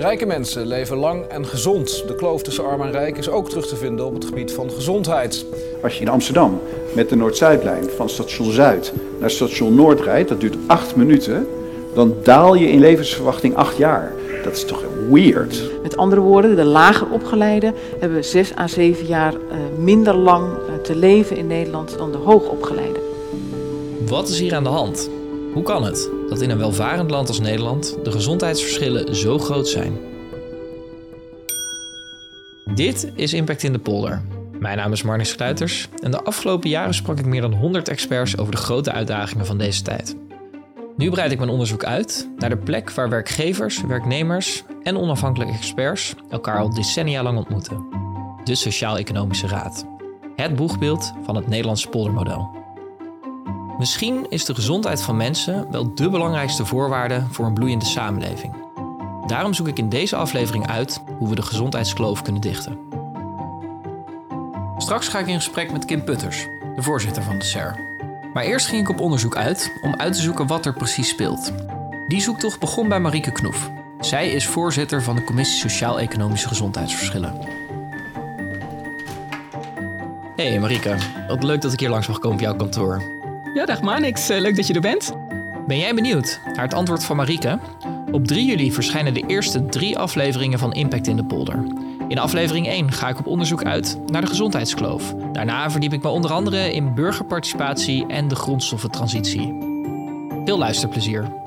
Rijke mensen leven lang en gezond. De kloof tussen arm en rijk is ook terug te vinden op het gebied van gezondheid. Als je in Amsterdam met de Noord-Zuidlijn van station Zuid naar station Noord rijdt, dat duurt acht minuten, dan daal je in levensverwachting acht jaar. Dat is toch weird? Met andere woorden, de lager opgeleiden hebben zes à zeven jaar eh, minder lang eh, te leven in Nederland dan de hoogopgeleiden. Wat is hier aan de hand? Hoe kan het dat in een welvarend land als Nederland de gezondheidsverschillen zo groot zijn? Dit is Impact in de Polder. Mijn naam is Marnix Kluiters en de afgelopen jaren sprak ik meer dan 100 experts over de grote uitdagingen van deze tijd. Nu breid ik mijn onderzoek uit naar de plek waar werkgevers, werknemers en onafhankelijke experts elkaar al decennia lang ontmoeten. De Sociaal-Economische Raad. Het boegbeeld van het Nederlandse poldermodel. Misschien is de gezondheid van mensen wel de belangrijkste voorwaarde voor een bloeiende samenleving. Daarom zoek ik in deze aflevering uit hoe we de gezondheidskloof kunnen dichten. Straks ga ik in gesprek met Kim Putters, de voorzitter van de SER. Maar eerst ging ik op onderzoek uit om uit te zoeken wat er precies speelt. Die zoektocht begon bij Marieke Knoef. Zij is voorzitter van de Commissie Sociaal-Economische Gezondheidsverschillen. Hey Marieke, wat leuk dat ik hier langs mag komen op jouw kantoor. Ja, dag Manix. Eh, Leuk dat je er bent. Ben jij benieuwd naar het antwoord van Marieke? Op 3 juli verschijnen de eerste drie afleveringen van Impact in de Polder. In aflevering 1 ga ik op onderzoek uit naar de gezondheidskloof. Daarna verdiep ik me onder andere in burgerparticipatie en de grondstoffentransitie. Veel luisterplezier.